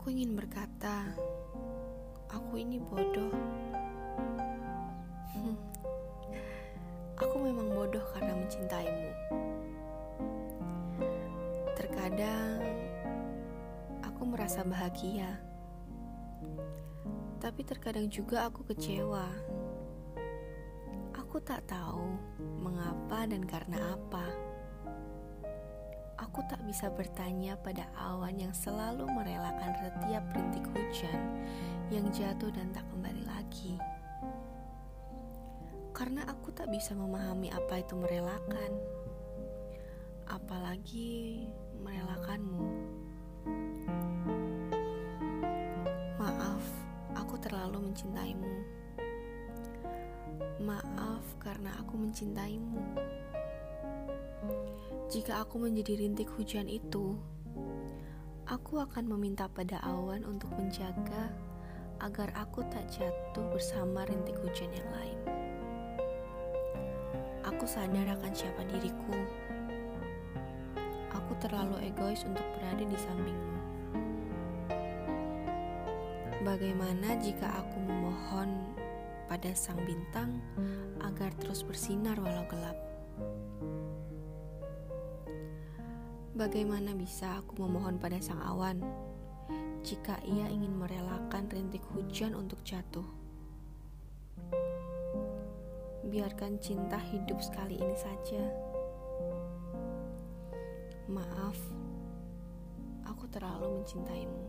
Aku ingin berkata, aku ini bodoh. Hmm. Aku memang bodoh karena mencintaimu. Terkadang aku merasa bahagia, tapi terkadang juga aku kecewa. Aku tak tahu mengapa dan karena apa. Aku tak bisa bertanya pada awan yang selalu merelakan setiap rintik hujan yang jatuh dan tak kembali lagi. Karena aku tak bisa memahami apa itu merelakan, apalagi merelakanmu. Maaf, aku terlalu mencintaimu. Maaf karena aku mencintaimu. Jika aku menjadi rintik hujan itu, aku akan meminta pada awan untuk menjaga agar aku tak jatuh bersama rintik hujan yang lain. Aku sadar akan siapa diriku. Aku terlalu egois untuk berada di sampingmu. Bagaimana jika aku memohon pada sang bintang agar terus bersinar walau gelap. Bagaimana bisa aku memohon pada sang awan jika ia ingin merelakan rintik hujan untuk jatuh? Biarkan cinta hidup sekali ini saja. Maaf, aku terlalu mencintaimu.